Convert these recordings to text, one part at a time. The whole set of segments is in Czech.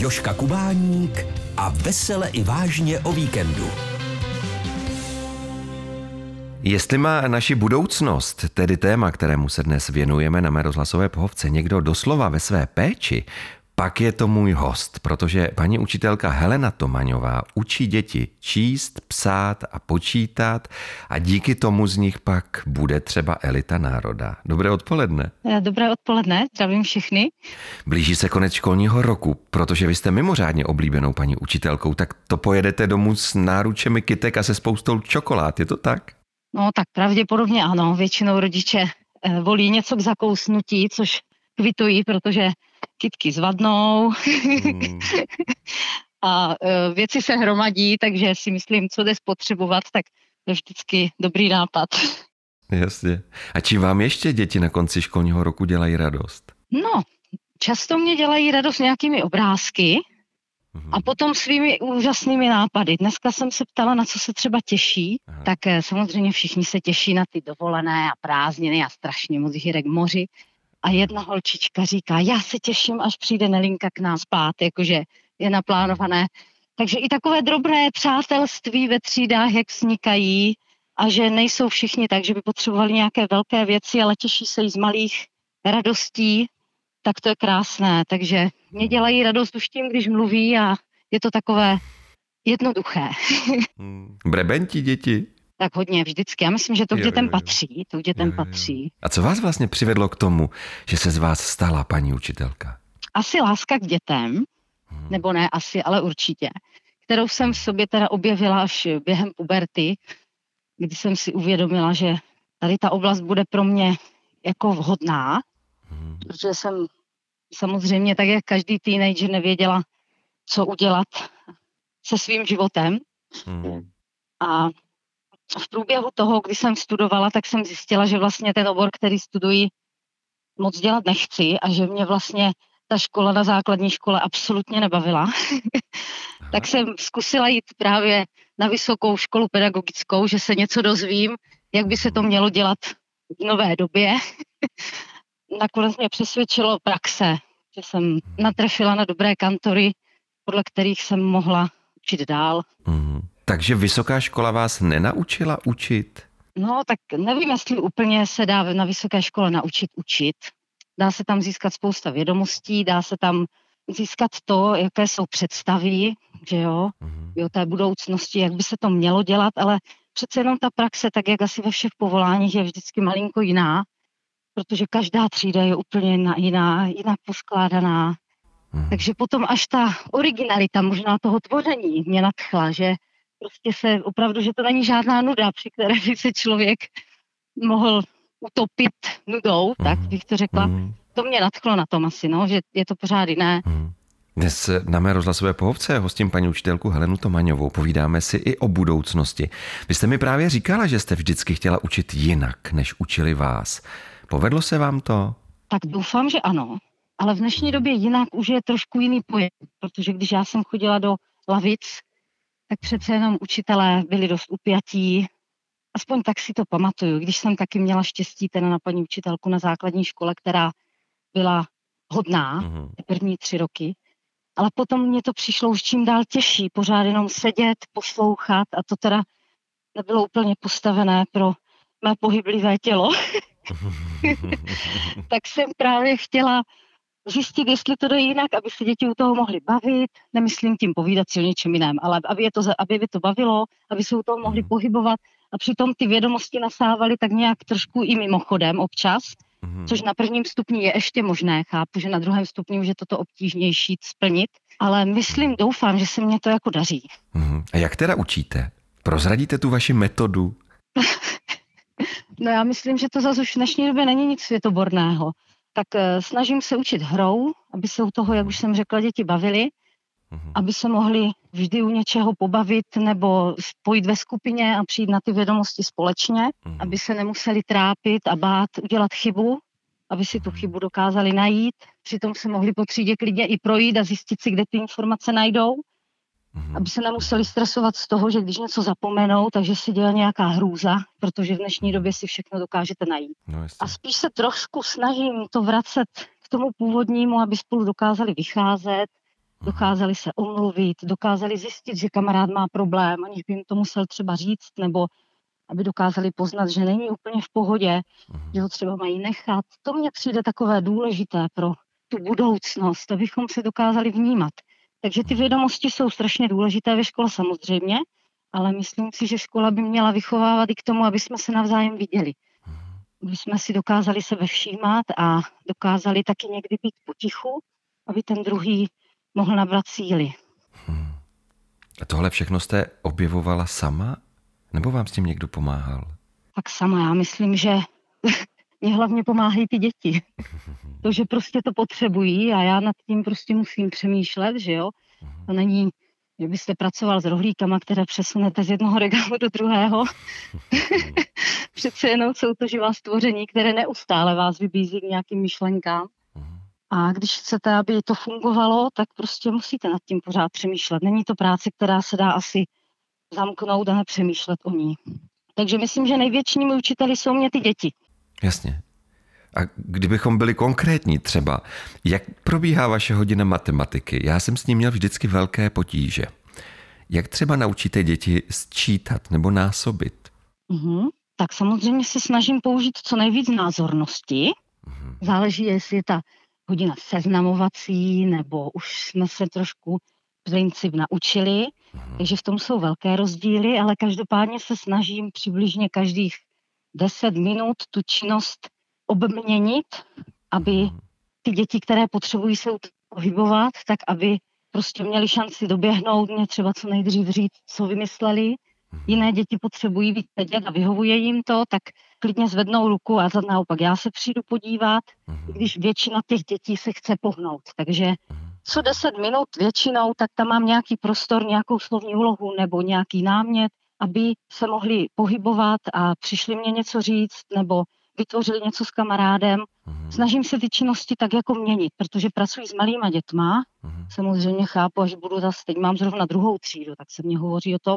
Joška Kubáník a vesele i vážně o víkendu. Jestli má naši budoucnost, tedy téma, kterému se dnes věnujeme na mé rozhlasové pohovce, někdo doslova ve své péči, pak je to můj host, protože paní učitelka Helena Tomaňová učí děti číst, psát a počítat a díky tomu z nich pak bude třeba elita národa. Dobré odpoledne. Eh, dobré odpoledne, zdravím všechny. Blíží se konec školního roku, protože vy jste mimořádně oblíbenou paní učitelkou, tak to pojedete domů s náručemi kytek a se spoustou čokolád, je to tak? No tak pravděpodobně ano, většinou rodiče eh, volí něco k zakousnutí, což kvitují, protože kytky zvadnou hmm. a e, věci se hromadí, takže si myslím, co jde spotřebovat, tak to je vždycky dobrý nápad. Jasně. A čím vám ještě děti na konci školního roku dělají radost? No, často mě dělají radost nějakými obrázky a mhm. potom svými úžasnými nápady. Dneska jsem se ptala, na co se třeba těší, Aha. tak e, samozřejmě všichni se těší na ty dovolené a prázdniny a strašně moc jich k moři a jedna holčička říká, já se těším, až přijde Nelinka k nám spát, jakože je naplánované. Takže i takové drobné přátelství ve třídách, jak vznikají a že nejsou všichni tak, že by potřebovali nějaké velké věci, ale těší se jí z malých radostí, tak to je krásné. Takže mě dělají radost už tím, když mluví a je to takové jednoduché. Hmm. Brebenti děti? Tak hodně vždycky. Já myslím, že to k dětem jo, jo, jo. patří. To k dětem jo, jo. patří. A co vás vlastně přivedlo k tomu, že se z vás stala paní učitelka? Asi láska k dětem, hmm. nebo ne asi, ale určitě, kterou jsem v sobě teda objevila až během puberty, kdy jsem si uvědomila, že tady ta oblast bude pro mě jako vhodná, hmm. protože jsem samozřejmě tak, jak každý teenager nevěděla, co udělat se svým životem. Hmm. A v průběhu toho, kdy jsem studovala, tak jsem zjistila, že vlastně ten obor, který studuji, moc dělat nechci a že mě vlastně ta škola na základní škole absolutně nebavila. tak jsem zkusila jít právě na vysokou školu pedagogickou, že se něco dozvím, jak by se to mělo dělat v nové době. Nakonec mě přesvědčilo praxe, že jsem natrefila na dobré kantory, podle kterých jsem mohla učit dál. Mm. Takže vysoká škola vás nenaučila učit? No, tak nevím, jestli úplně se dá na vysoké škole naučit učit. Dá se tam získat spousta vědomostí, dá se tam získat to, jaké jsou představy, že jo, mm-hmm. jo, té budoucnosti, jak by se to mělo dělat, ale přece jenom ta praxe, tak jak asi ve všech povoláních, je vždycky malinko jiná, protože každá třída je úplně jiná, jiná jinak poskládaná. Mm-hmm. Takže potom až ta originalita možná toho tvoření mě nadchla, že prostě se opravdu, že to není žádná nuda, při které by se člověk mohl utopit nudou, mm. tak bych to řekla. Mm. To mě nadchlo na tom asi, no, že je to pořád jiné. Mm. Dnes na mé rozhlasové pohovce hostím paní učitelku Helenu Tomaňovou. Povídáme si i o budoucnosti. Vy jste mi právě říkala, že jste vždycky chtěla učit jinak, než učili vás. Povedlo se vám to? Tak doufám, že ano. Ale v dnešní době jinak už je trošku jiný pojem, protože když já jsem chodila do lavic tak přece jenom učitelé byli dost upjatí. Aspoň tak si to pamatuju, když jsem taky měla štěstí teda na paní učitelku na základní škole, která byla hodná, mm-hmm. první tři roky. Ale potom mě to přišlo už čím dál těžší, pořád jenom sedět, poslouchat a to teda nebylo úplně postavené pro mé pohyblivé tělo. tak jsem právě chtěla zjistit, jestli to jde jinak, aby se děti u toho mohly bavit, nemyslím tím povídat si o něčem jiném, ale aby, je to, aby by to bavilo, aby se u toho mohli mhm. pohybovat a přitom ty vědomosti nasávaly tak nějak trošku i mimochodem občas, mm. což na prvním stupni je ještě možné, chápu, že na druhém stupni už je toto obtížnější splnit, ale myslím, doufám, že se mně to jako daří. Mm. A jak teda učíte? Prozradíte tu vaši metodu? no já myslím, že to zase už v dnešní době není nic světoborného tak eh, snažím se učit hrou, aby se u toho, jak už jsem řekla, děti bavili, mm-hmm. aby se mohli vždy u něčeho pobavit nebo spojit ve skupině a přijít na ty vědomosti společně, mm-hmm. aby se nemuseli trápit a bát udělat chybu, aby si tu mhm. chybu dokázali najít. Přitom se mohli po třídě klidně i projít a zjistit si, kde ty informace najdou mm-hmm. aby se nemuseli stresovat z toho, že když něco zapomenou, takže se dělá nějaká hrůza, protože v dnešní době si všechno dokážete najít. No, a spíš se trošku snažím to vracet k tomu původnímu, aby spolu dokázali vycházet, dokázali se omluvit, dokázali zjistit, že kamarád má problém, aniž by jim to musel třeba říct, nebo aby dokázali poznat, že není úplně v pohodě, že ho třeba mají nechat. To mně přijde takové důležité pro tu budoucnost, abychom se dokázali vnímat. Takže ty vědomosti jsou strašně důležité ve škole samozřejmě, ale myslím si, že škola by měla vychovávat i k tomu, aby jsme se navzájem viděli. Aby jsme si dokázali sebe všímat a dokázali taky někdy být potichu, aby ten druhý mohl nabrat síly. Hmm. A tohle všechno jste objevovala sama? Nebo vám s tím někdo pomáhal? Tak sama, já myslím, že mě hlavně pomáhají ty děti. To, že prostě to potřebují a já nad tím prostě musím přemýšlet, že jo. To není, že byste pracoval s rohlíkama, které přesunete z jednoho regálu do druhého. Přece jenom jsou to živá stvoření, které neustále vás vybízí k nějakým myšlenkám. A když chcete, aby to fungovalo, tak prostě musíte nad tím pořád přemýšlet. Není to práce, která se dá asi zamknout a nepřemýšlet o ní. Takže myslím, že největšími učiteli jsou mě ty děti. Jasně. A kdybychom byli konkrétní třeba, jak probíhá vaše hodina matematiky? Já jsem s ním měl vždycky velké potíže. Jak třeba naučíte děti sčítat nebo násobit? Mm-hmm. Tak samozřejmě se snažím použít co nejvíc názornosti. Mm-hmm. Záleží, jestli je ta hodina seznamovací, nebo už jsme se trošku princip naučili, mm-hmm. takže v tom jsou velké rozdíly, ale každopádně se snažím přibližně každých 10 minut tu činnost obměnit, aby mhm. ty děti, které potřebují se pohybovat, tak aby prostě měli šanci doběhnout, mě třeba co nejdřív říct, co vymysleli. Mhm. Jiné děti potřebují být sedět a vyhovuje jim to, tak klidně zvednou ruku a za naopak já se přijdu podívat, mhm. když většina těch dětí se chce pohnout. Takže co 10 minut většinou, tak tam mám nějaký prostor, nějakou slovní úlohu nebo nějaký námět, aby se mohli pohybovat a přišli mě něco říct nebo vytvořili něco s kamarádem. Mm-hmm. Snažím se ty činnosti tak jako měnit, protože pracuji s malýma dětma. Mm-hmm. Samozřejmě chápu, až budu zase, teď mám zrovna druhou třídu, tak se mě hovoří o tom.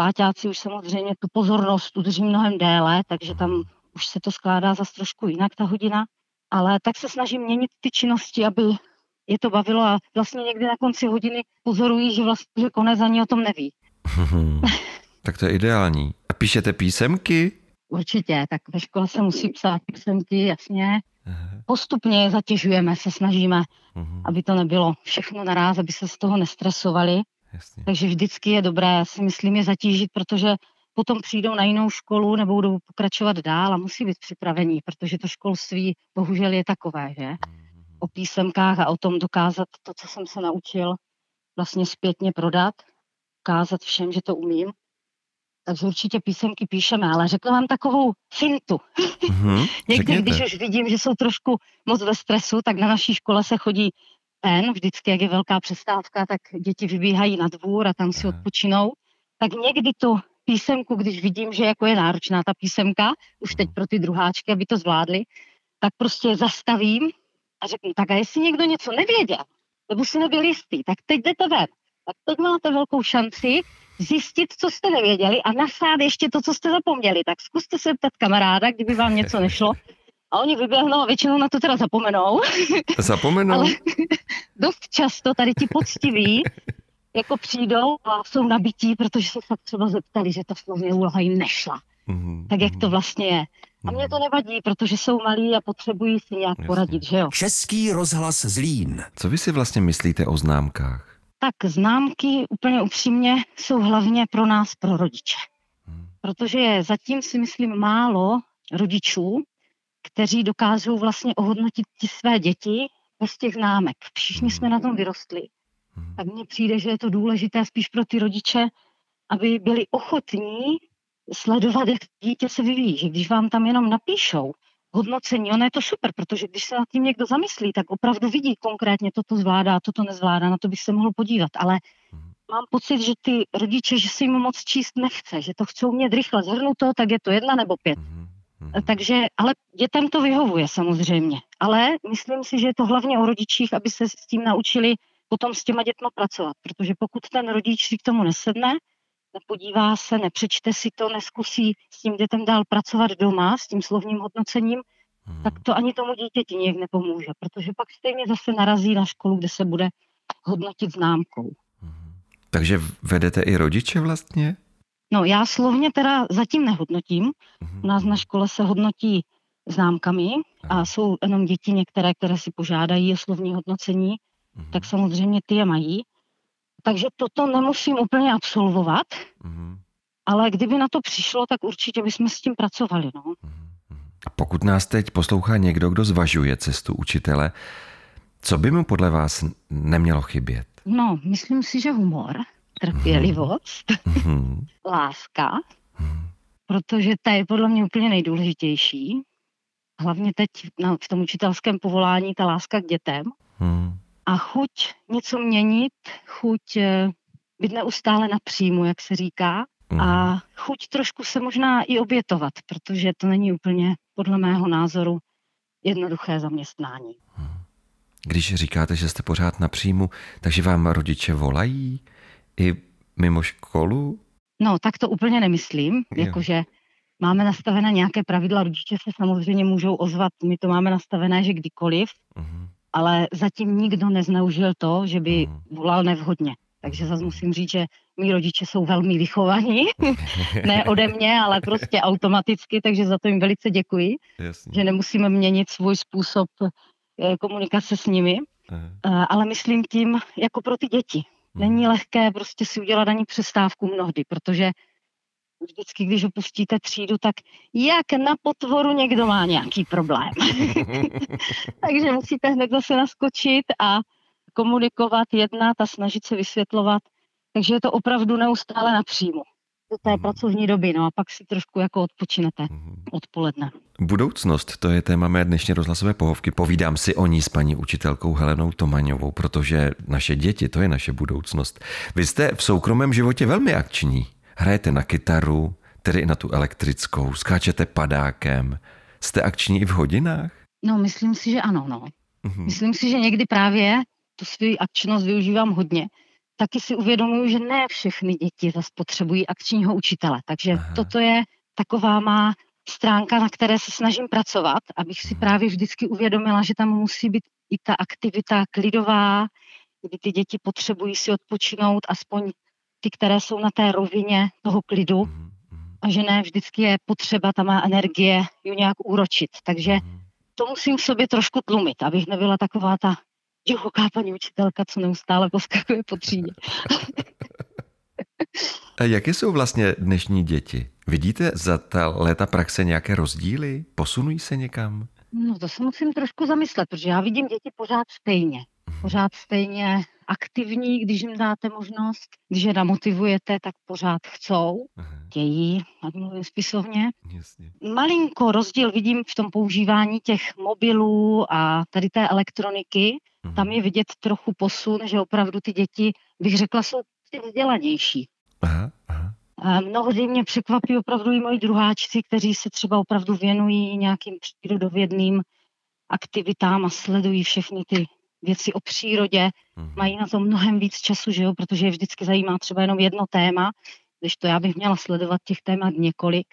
Páťáci už samozřejmě tu pozornost udrží mnohem déle, takže tam mhm. už se to skládá zase trošku jinak ta hodina. Ale tak se snažím měnit ty činnosti, aby je to bavilo a vlastně někdy na konci hodiny pozorují, že vlastně že konec ani o tom neví. tak to je ideální. A píšete písemky? Určitě, tak ve škole se musí psát písemky, jasně. Postupně je zatěžujeme, se snažíme, uh-huh. aby to nebylo všechno naraz, aby se z toho nestresovali. Jasně. Takže vždycky je dobré, si myslím, je zatížit, protože potom přijdou na jinou školu nebo budou pokračovat dál a musí být připravení, protože to školství bohužel je takové, že? Uh-huh o písemkách a o tom dokázat to, co jsem se naučil, vlastně zpětně prodat, ukázat všem, že to umím. Takže určitě písemky píšeme, ale řeknu vám takovou fintu. Mm-hmm, Někdy, když už vidím, že jsou trošku moc ve stresu, tak na naší škole se chodí ven, vždycky, jak je velká přestávka, tak děti vybíhají na dvůr a tam si odpočinou. Tak někdy tu písemku, když vidím, že jako je náročná ta písemka, už teď pro ty druháčky, aby to zvládli, tak prostě zastavím a řeknu, tak a jestli někdo něco nevěděl, nebo si nebyl jistý, tak teď jdete ven. Tak teď máte velkou šanci zjistit, co jste nevěděli a nasát ještě to, co jste zapomněli. Tak zkuste se ptat kamaráda, kdyby vám něco nešlo. A oni vyběhnou a většinou na to teda zapomenou. Zapomenou? Ale dost často tady ti poctiví jako přijdou a jsou nabití, protože se fakt třeba zeptali, že ta slovně úloha jim nešla. Mm-hmm. Tak jak to mhm. vlastně je. A mě to nevadí, protože jsou malí a potřebují si nějak Jasně. poradit, že jo? Český rozhlas Zlín. Co vy si vlastně myslíte o známkách? Tak známky úplně upřímně jsou hlavně pro nás, pro rodiče. Hmm. Protože je zatím si myslím málo rodičů, kteří dokážou vlastně ohodnotit ti své děti bez těch známek. Všichni hmm. jsme na tom vyrostli. Hmm. Tak mně přijde, že je to důležité spíš pro ty rodiče, aby byli ochotní sledovat, jak dítě se vyvíjí. Že když vám tam jenom napíšou hodnocení, ono je to super, protože když se nad tím někdo zamyslí, tak opravdu vidí konkrétně, toto zvládá, toto nezvládá, na to bych se mohl podívat. Ale mám pocit, že ty rodiče, že si jim moc číst nechce, že to chcou mít rychle to, tak je to jedna nebo pět. Mm-hmm. Takže, ale dětem to vyhovuje samozřejmě. Ale myslím si, že je to hlavně o rodičích, aby se s tím naučili potom s těma dětma pracovat. Protože pokud ten rodič si k tomu nesedne, nepodívá se, nepřečte si to, neskusí s tím dětem dál pracovat doma, s tím slovním hodnocením, hmm. tak to ani tomu dítěti nějak nepomůže, protože pak stejně zase narazí na školu, kde se bude hodnotit známkou. Takže vedete i rodiče vlastně? No já slovně teda zatím nehodnotím. U nás na škole se hodnotí známkami a jsou jenom děti některé, které si požádají o slovní hodnocení, tak samozřejmě ty je mají. Takže toto nemusím úplně absolvovat, ale kdyby na to přišlo, tak určitě bychom s tím pracovali. No. A pokud nás teď poslouchá někdo, kdo zvažuje cestu učitele, co by mu podle vás nemělo chybět? No, myslím si, že humor, trpělivost, láska, protože ta je podle mě úplně nejdůležitější. Hlavně teď na, v tom učitelském povolání ta láska k dětem. A chuť něco měnit, chuť eh, být neustále na příjmu, jak se říká, a chuť trošku se možná i obětovat, protože to není úplně, podle mého názoru, jednoduché zaměstnání. Když říkáte, že jste pořád na příjmu, takže vám rodiče volají i mimo školu? No, tak to úplně nemyslím, Jo. jakože máme nastavené nějaké pravidla, rodiče se samozřejmě můžou ozvat, my to máme nastavené, že kdykoliv, Mhm. Ale zatím nikdo nezneužil to, že by Mhm. volal nevhodně. Takže zase musím říct, že mý rodiče jsou velmi vychovaní, ne ode mě, ale prostě automaticky, takže za to jim velice děkuji, Jasně. že nemusíme měnit svůj způsob eh, komunikace s nimi, Aha. Eh, ale myslím tím jako pro ty děti. Není lehké prostě si udělat ani přestávku mnohdy, protože vždycky, když opustíte třídu, tak jak na potvoru někdo má nějaký problém. Takže musíte hned zase naskočit a komunikovat, jednat a snažit se vysvětlovat. Takže je to opravdu neustále na příjmu. Do té pracovní doby, no a pak si trošku jako odpočinete odpoledne. Budoucnost, to je téma mé dnešní rozhlasové pohovky. Povídám si o ní s paní učitelkou Helenou Tomaňovou, protože naše děti, to je naše budoucnost. Vy jste v soukromém životě velmi akční. Hrajete na kytaru, tedy i na tu elektrickou, skáčete padákem. Jste akční i v hodinách? No, myslím si, že ano, no. Mhm. Myslím si, že někdy právě tu svou akčnost využívám hodně. Taky si uvědomuju, že ne všechny děti zase potřebují akčního učitele. Takže Aha. Aha. toto je taková má stránka, na které se snažím pracovat, abych si právě vždycky uvědomila, že tam musí být i ta aktivita klidová, kdy ty děti potřebují si odpočinout, aspoň ty, které jsou na té rovině toho klidu, Mhm, mhm, a že ne vždycky je potřeba ta má energie ju nějak úročit. Takže mhm. to musím v sobě trošku tlumit, abych nebyla taková ta divoká paní učitelka, co neustále poskakuje po třídě. A jaké jsou vlastně dnešní děti? Vidíte za ta léta praxe nějaké rozdíly? Posunují se někam? No to se musím trošku zamyslet, protože já vidím děti pořád stejně. Pořád stejně aktivní, když jim dáte možnost, když je namotivujete, tak pořád chcou, Aha, chtějí, ať mluvím spisovně. jasně. Malinko rozdíl vidím v tom používání těch mobilů a tady té elektroniky. Mhm. Tam je vidět trochu posun, že opravdu ty děti, bych řekla, jsou ty vzdělanější. Aha, aha. Mnohdy mě překvapí opravdu i moji druháčci, kteří se třeba opravdu věnují nějakým přírodovědným aktivitám a sledují všechny ty věci o přírodě. Mhm. Mají na to mnohem víc času, že jo, protože je vždycky zajímá třeba jenom jedno téma, když to já bych měla sledovat těch témat několik,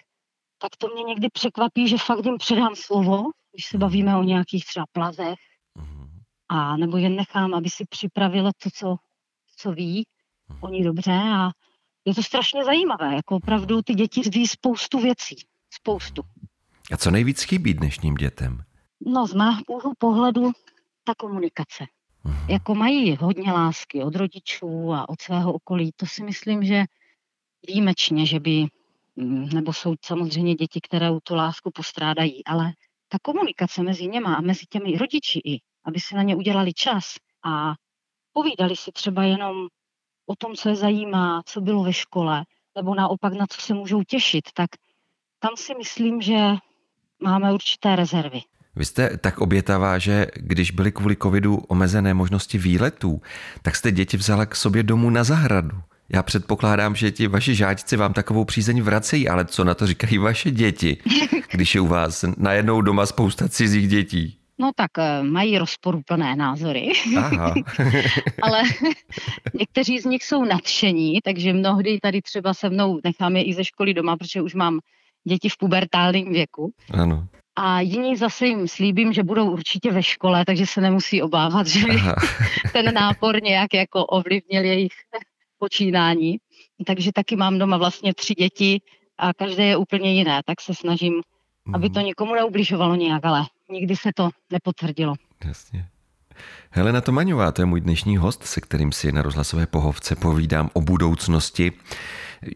tak to mě někdy překvapí, že fakt jim předám slovo, když se bavíme o nějakých třeba plazech, Mhm. a nebo jen nechám, aby si připravila to, co, co ví oni dobře a je to strašně zajímavé, jako opravdu ty děti ví spoustu věcí, spoustu. A co nejvíc chybí dnešním dětem? No z mého pohledu ta komunikace. Mhm. Jako mají hodně lásky od rodičů a od svého okolí, to si myslím, že výjimečně, že by, mm, nebo jsou samozřejmě děti, které tu lásku postrádají, ale ta komunikace mezi něma a mezi těmi rodiči i, aby si na ně udělali čas a povídali si třeba jenom o tom, co je zajímá, co bylo ve škole, nebo naopak na co se můžou těšit, tak tam si myslím, že máme určité rezervy. Vy jste tak obětavá, že když byly kvůli covidu omezené možnosti výletů, tak jste děti vzala k sobě domů na zahradu. Já předpokládám, že ti vaši žáčci vám takovou přízeň vracejí, ale co na to říkají vaše děti, když je u vás najednou doma spousta cizích dětí? No tak eh, mají rozporuplné názory, Aha. ale někteří z nich jsou nadšení, takže mnohdy tady třeba se mnou nechám je i ze školy doma, protože už mám děti v pubertálním věku. ano. A jiní zase jim slíbím, že budou určitě ve škole, takže se nemusí obávat, že by ten nápor nějak jako ovlivnil jejich počínání. Takže taky mám doma vlastně tři děti a každé je úplně jiné, tak se snažím, aby to mhm. nikomu neubližovalo nějak, ale nikdy se to nepotvrdilo. Jasně. Helena Tomaňová, to je můj dnešní host, se kterým si na rozhlasové pohovce povídám o budoucnosti.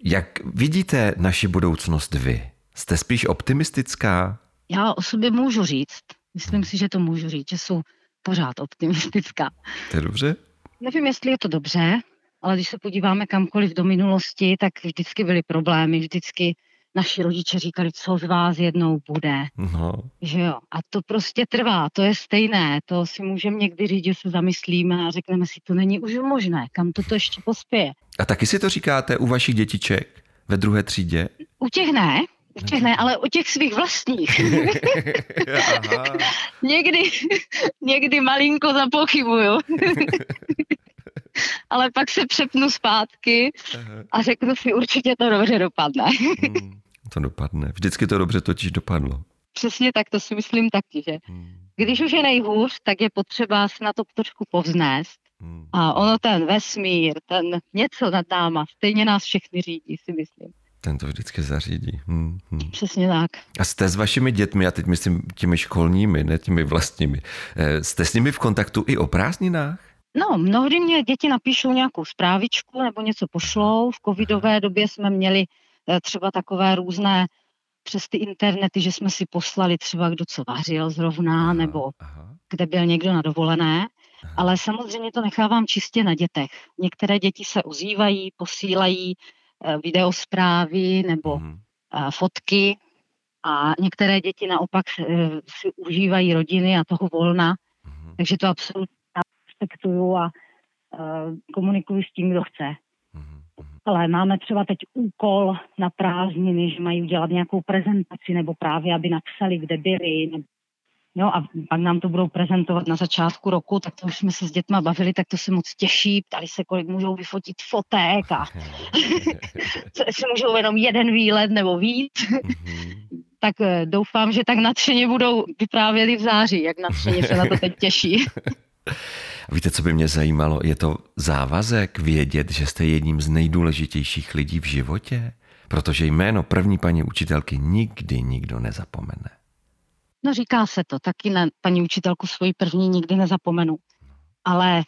Jak vidíte naši budoucnost vy? Jste spíš optimistická? Já o sobě můžu říct, myslím si, že to můžu říct, že jsou pořád optimistická. To je dobře? Nevím, jestli je to dobře, ale když se podíváme kamkoliv do minulosti, tak vždycky byly problémy, vždycky naši rodiče říkali, co z vás jednou bude. No. Že jo? A to prostě trvá, to je stejné, to si můžeme někdy říct, že se zamyslíme a řekneme si, to není už možné, kam to, to ještě pospěje. A taky si to říkáte u vašich dětiček ve druhé třídě? U těch ne, těch ne, ale u těch svých vlastních. někdy, někdy malinko zapochybuju. ale pak se přepnu zpátky a řeknu si, určitě to dobře dopadne. hmm, to dopadne. Vždycky to dobře totiž dopadlo. Přesně tak, to si myslím taky, že hmm. když už je nejhůř, tak je potřeba se na to trošku povznést. Hmm. A ono ten vesmír, ten něco nad náma, stejně nás všechny řídí, si myslím. Ten to vždycky zařídí. Hmm, hmm. Přesně tak. A jste s vašimi dětmi, a teď myslím těmi školními, ne těmi vlastními, eh, jste s nimi v kontaktu i o prázdninách? No, mnohdy mě děti napíšou nějakou zprávičku nebo něco pošlou. V covidové době jsme měli eh, třeba takové různé přes ty internety, že jsme si poslali třeba kdo co vařil zrovna, aha, nebo aha. kde byl někdo na dovolené. Aha. Ale samozřejmě to nechávám čistě na dětech. Některé děti se ozývají, posílají videosprávy nebo hmm. fotky a některé děti naopak si užívají rodiny a toho volna. Hmm. Takže to absolutně respektuju a komunikuju s tím, kdo chce. Mm-hmm. Ale máme třeba teď úkol na prázdniny, že mají udělat nějakou prezentaci nebo právě, aby napsali, kde byli. Nebo, jo, a pak nám to budou prezentovat na začátku roku, tak to už jsme se s dětma bavili, tak to se moc těší. Ptali se, kolik můžou vyfotit fotek a si můžou jenom jeden výlet nebo víc. Mm-hmm. tak eh, doufám, že tak nadšeně budou vyprávěli v září, jak nadšeně se na to teď těší. Víte, co by mě zajímalo? Je to závazek vědět, že jste jedním z nejdůležitějších lidí v životě? Protože jméno první paní učitelky nikdy nikdo nezapomene. No říká se to, taky na paní učitelku svoji první nikdy nezapomenu. Ale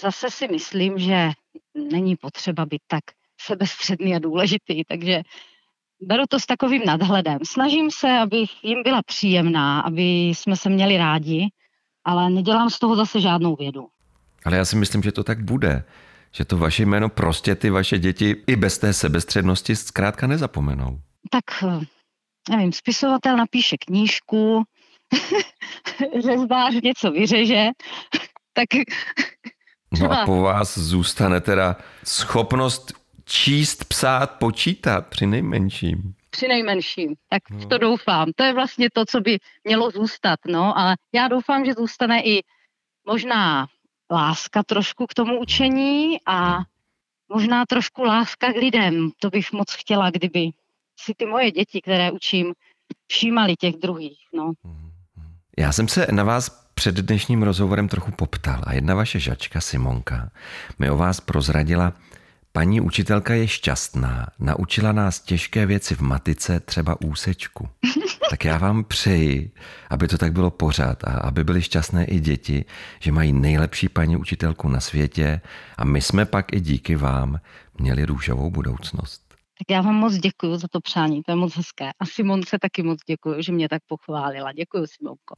zase si myslím, že není potřeba být tak sebestředný a důležitý, takže beru to s takovým nadhledem. Snažím se, abych jim byla příjemná, aby jsme se měli rádi, ale nedělám z toho zase žádnou vědu. Ale já si myslím, že to tak bude. Že to vaše jméno prostě ty vaše děti i bez té sebestřednosti zkrátka nezapomenou. Tak, eh, nevím, spisovatel napíše knížku, řezbář něco vyřeže, tak. No a po vás zůstane teda schopnost číst, psát, počítat při nejmenším při nejmenším. Tak v to doufám. To je vlastně to, co by mělo zůstat. No, ale já doufám, že zůstane i možná láska trošku k tomu učení a možná trošku láska k lidem. To bych moc chtěla, kdyby si ty moje děti, které učím, všímali těch druhých. No. Já jsem se na vás před dnešním rozhovorem trochu poptal a jedna vaše žačka Simonka mi o vás prozradila, Paní učitelka je šťastná, naučila nás těžké věci v matice, třeba úsečku. Tak já vám přeji, aby to tak bylo pořád a aby byly šťastné i děti, že mají nejlepší paní učitelku na světě a my jsme pak i díky vám měli růžovou budoucnost. Tak já vám moc děkuji za to přání, to je moc hezké. A Simonce taky moc děkuji, že mě tak pochválila. Děkuji, Simonko.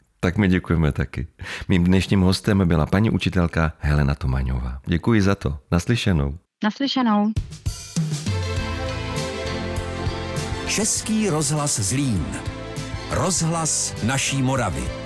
tak my děkujeme taky. Mým dnešním hostem byla paní učitelka Helena Tomaňová. Děkuji za to. Naslyšenou. Naslyšenou. Český rozhlas Zlín. Rozhlas naší Moravy.